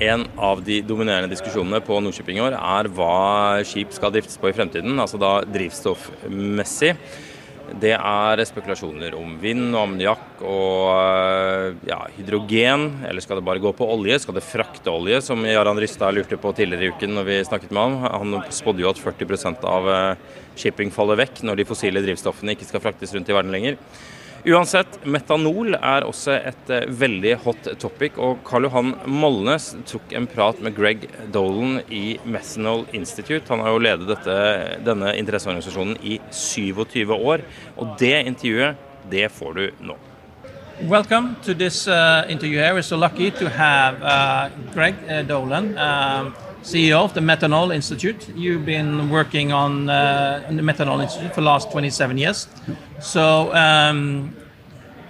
En av de dominerende diskusjonene på Nordkjøping i år er hva skip skal driftes på i fremtiden, altså da drivstoffmessig. Det er spekulasjoner om vind og ammoniakk og ja, hydrogen. Eller skal det bare gå på olje? Skal det frakte olje, som Jaran Rystad lurte på tidligere i uken når vi snakket med ham? Han spådde jo at 40% av shipping faller vekk når de fossile drivstoffene ikke skal fraktes rundt i verden lenger. Uansett, metanol er også et uh, veldig hot topic, og Karl Johan Molnes tok en prat med Greg Dolan i Methanol Institute. Han har jo ledet dette, denne interesseorganisasjonen i 27 år, og det intervjuet, det får du nå. Welcome to this uh, interview here. We're so lucky to have uh, Greg uh, Dolan. Um, CEO of the Methanol Institute. You've been working on, uh, the Methanol Institute for the last 27 years. So um,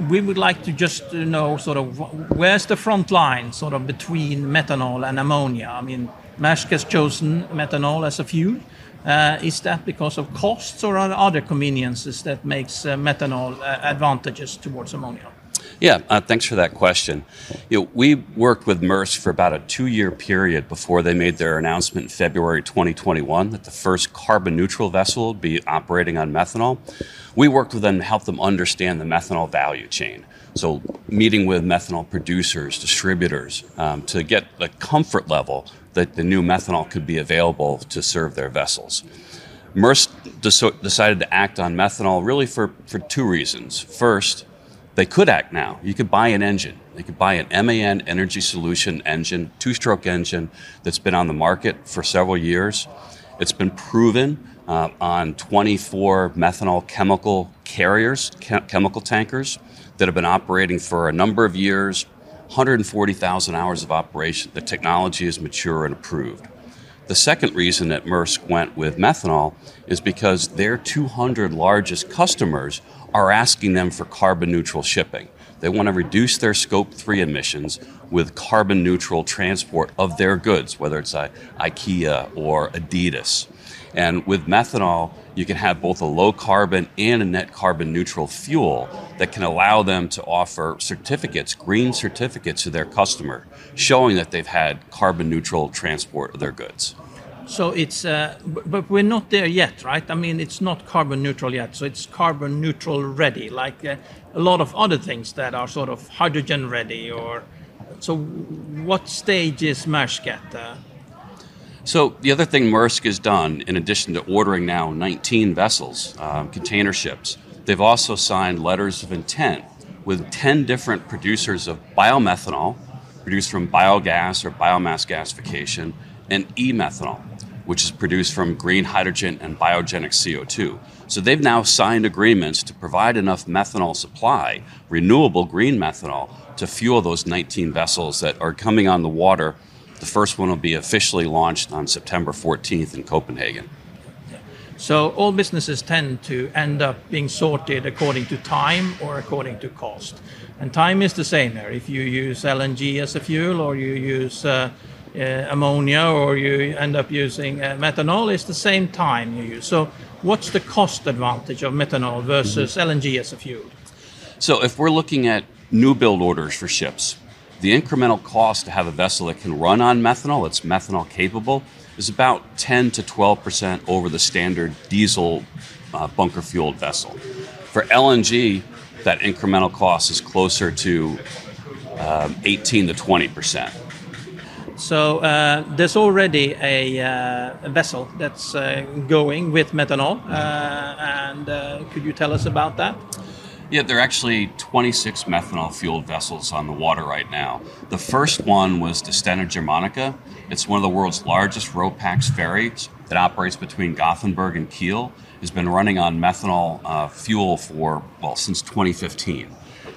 we would like to just know sort of where's the front line sort of between methanol and ammonia. I mean, Maersk has chosen methanol as a fuel. Uh, is that because of costs or are there other conveniences that makes uh, methanol uh, advantages towards ammonia? Yeah, uh, thanks for that question. You know, we worked with Maersk for about a two-year period before they made their announcement in February 2021 that the first carbon-neutral vessel would be operating on methanol. We worked with them to help them understand the methanol value chain. So, meeting with methanol producers, distributors, um, to get the comfort level that the new methanol could be available to serve their vessels. Maersk decided to act on methanol really for, for two reasons. First, they could act now. You could buy an engine. They could buy an MAN Energy Solution engine, two stroke engine that's been on the market for several years. It's been proven uh, on 24 methanol chemical carriers, chem- chemical tankers that have been operating for a number of years, 140,000 hours of operation. The technology is mature and approved. The second reason that Maersk went with methanol is because their 200 largest customers are asking them for carbon neutral shipping. They want to reduce their scope 3 emissions with carbon neutral transport of their goods, whether it's uh, IKEA or Adidas. And with methanol, you can have both a low carbon and a net carbon neutral fuel that can allow them to offer certificates, green certificates to their customer, showing that they've had carbon neutral transport of their goods. So it's, uh, but we're not there yet, right? I mean, it's not carbon neutral yet. So it's carbon neutral ready, like uh, a lot of other things that are sort of hydrogen ready. Or so, what stage is Maersk at? Uh? So the other thing Maersk has done, in addition to ordering now 19 vessels, um, container ships, they've also signed letters of intent with 10 different producers of biomethanol, produced from biogas or biomass gasification, and e-methanol which is produced from green hydrogen and biogenic CO2. So they've now signed agreements to provide enough methanol supply, renewable green methanol, to fuel those 19 vessels that are coming on the water. The first one will be officially launched on September 14th in Copenhagen. So all businesses tend to end up being sorted according to time or according to cost. And time is the same there. If you use LNG as a fuel or you use uh, ammonia or you end up using uh, methanol, it's the same time you use. So, what's the cost advantage of methanol versus mm-hmm. LNG as a fuel? So, if we're looking at new build orders for ships, the incremental cost to have a vessel that can run on methanol, it's methanol capable, is about 10 to 12 percent over the standard diesel uh, bunker fueled vessel. For LNG, that incremental cost is closer to um, 18 to 20 percent. So uh, there's already a, uh, a vessel that's uh, going with methanol, uh, and uh, could you tell us about that? Yeah, there are actually 26 methanol fueled vessels on the water right now. The first one was the Stena Germanica. It's one of the world's largest RoPax ferries that operates between Gothenburg and Kiel. Has been running on methanol uh, fuel for well since 2015.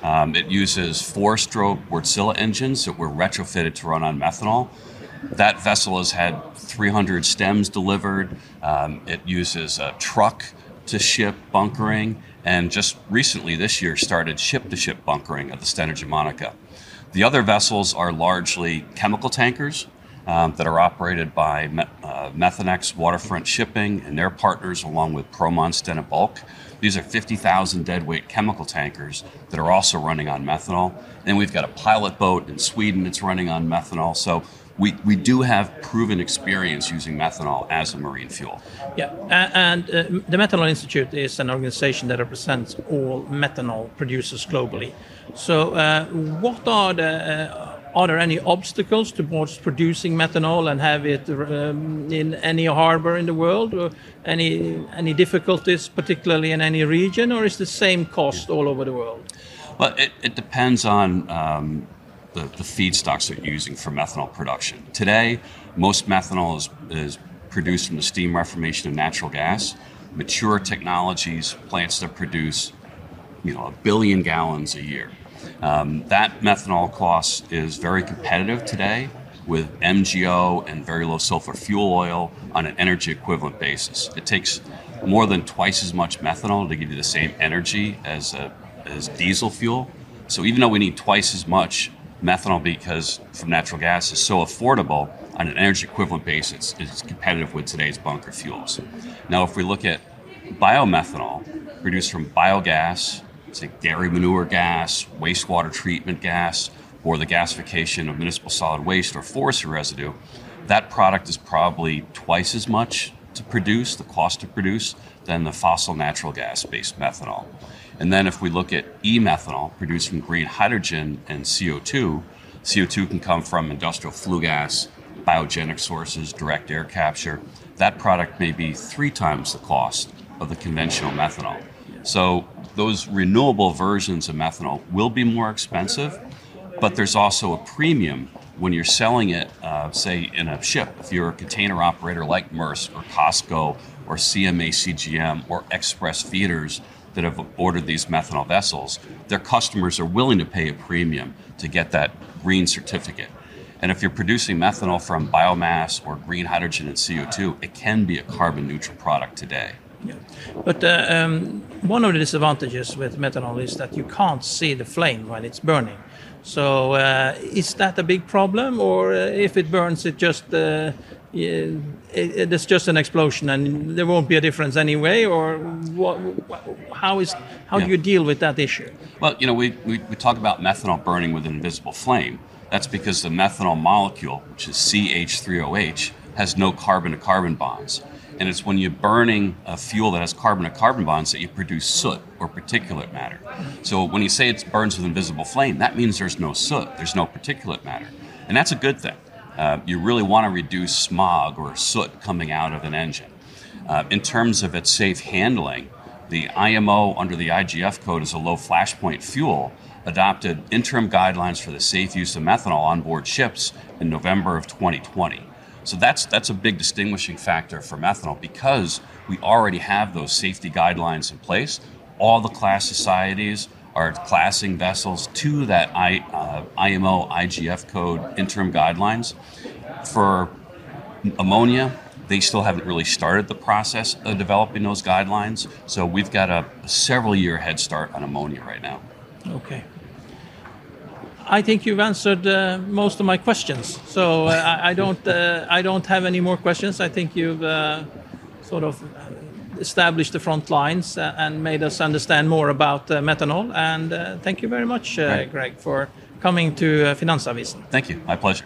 Um, it uses four-stroke Wärtsilä engines that were retrofitted to run on methanol. That vessel has had 300 stems delivered. Um, it uses a truck to ship bunkering, and just recently this year started ship-to-ship bunkering of the Stena Germanica. The other vessels are largely chemical tankers um, that are operated by uh, Methanex Waterfront Shipping and their partners, along with Proman Stena Bulk. These are 50,000 deadweight chemical tankers that are also running on methanol. And we've got a pilot boat in Sweden that's running on methanol. So we, we do have proven experience using methanol as a marine fuel. Yeah, and uh, the Methanol Institute is an organization that represents all methanol producers globally. So, uh, what are the uh, are there any obstacles towards producing methanol and have it um, in any harbor in the world, or any any difficulties, particularly in any region, or is the same cost all over the world? Well, it, it depends on um, the, the feedstocks that you're using for methanol production. Today, most methanol is, is produced from the steam reformation of natural gas. Mature technologies, plants that produce, you know, a billion gallons a year. Um, that methanol cost is very competitive today with MGO and very low sulfur fuel oil on an energy equivalent basis. It takes more than twice as much methanol to give you the same energy as, a, as diesel fuel. So even though we need twice as much methanol because from natural gas is so affordable on an energy equivalent basis, it's competitive with today's bunker fuels. Now, if we look at biomethanol produced from biogas say dairy manure gas, wastewater treatment gas, or the gasification of municipal solid waste or forestry residue, that product is probably twice as much to produce, the cost to produce, than the fossil natural gas based methanol. And then if we look at e methanol produced from green hydrogen and CO2, CO2 can come from industrial flue gas, biogenic sources, direct air capture. That product may be three times the cost of the conventional methanol. So those renewable versions of methanol will be more expensive, but there's also a premium when you're selling it, uh, say, in a ship. If you're a container operator like Maersk or COSCO or CMA CGM or X-Press Feeders that have ordered these methanol vessels, their customers are willing to pay a premium to get that green certificate. And if you're producing methanol from biomass or green hydrogen and CO2, it can be a carbon neutral product today. Yeah. But uh, um, one of the disadvantages with methanol is that you can't see the flame when it's burning. So uh, is that a big problem, or uh, if it burns, it just uh, it, it's just an explosion and there won't be a difference anyway, or what, how is how yeah. do you deal with that issue? Well, you know, we, we, we talk about methanol burning with an invisible flame. That's because the methanol molecule, which is CH3OH, has no carbon to carbon bonds. And it's when you're burning a fuel that has carbon to carbon bonds that you produce soot or particulate matter. So when you say it burns with invisible flame, that means there's no soot, there's no particulate matter. And that's a good thing. Uh, you really want to reduce smog or soot coming out of an engine. Uh, in terms of its safe handling, the IMO under the IGF code as a low flashpoint fuel adopted interim guidelines for the safe use of methanol on board ships in November of 2020. So that's that's a big distinguishing factor for methanol because we already have those safety guidelines in place. All the class societies are classing vessels to that I, uh, IMO IGF code interim guidelines. For ammonia, they still haven't really started the process of developing those guidelines. So we've got a, a several year head start on ammonia right now. Okay. I think you've answered uh, most of my questions. So uh, I, I, don't uh, I don't have any more questions. I think you've uh, sort of established the front lines uh, and made us understand more about uh, methanol. And thank you very much, right. Greg, for coming to uh, Finansavisen. Thank you. My pleasure.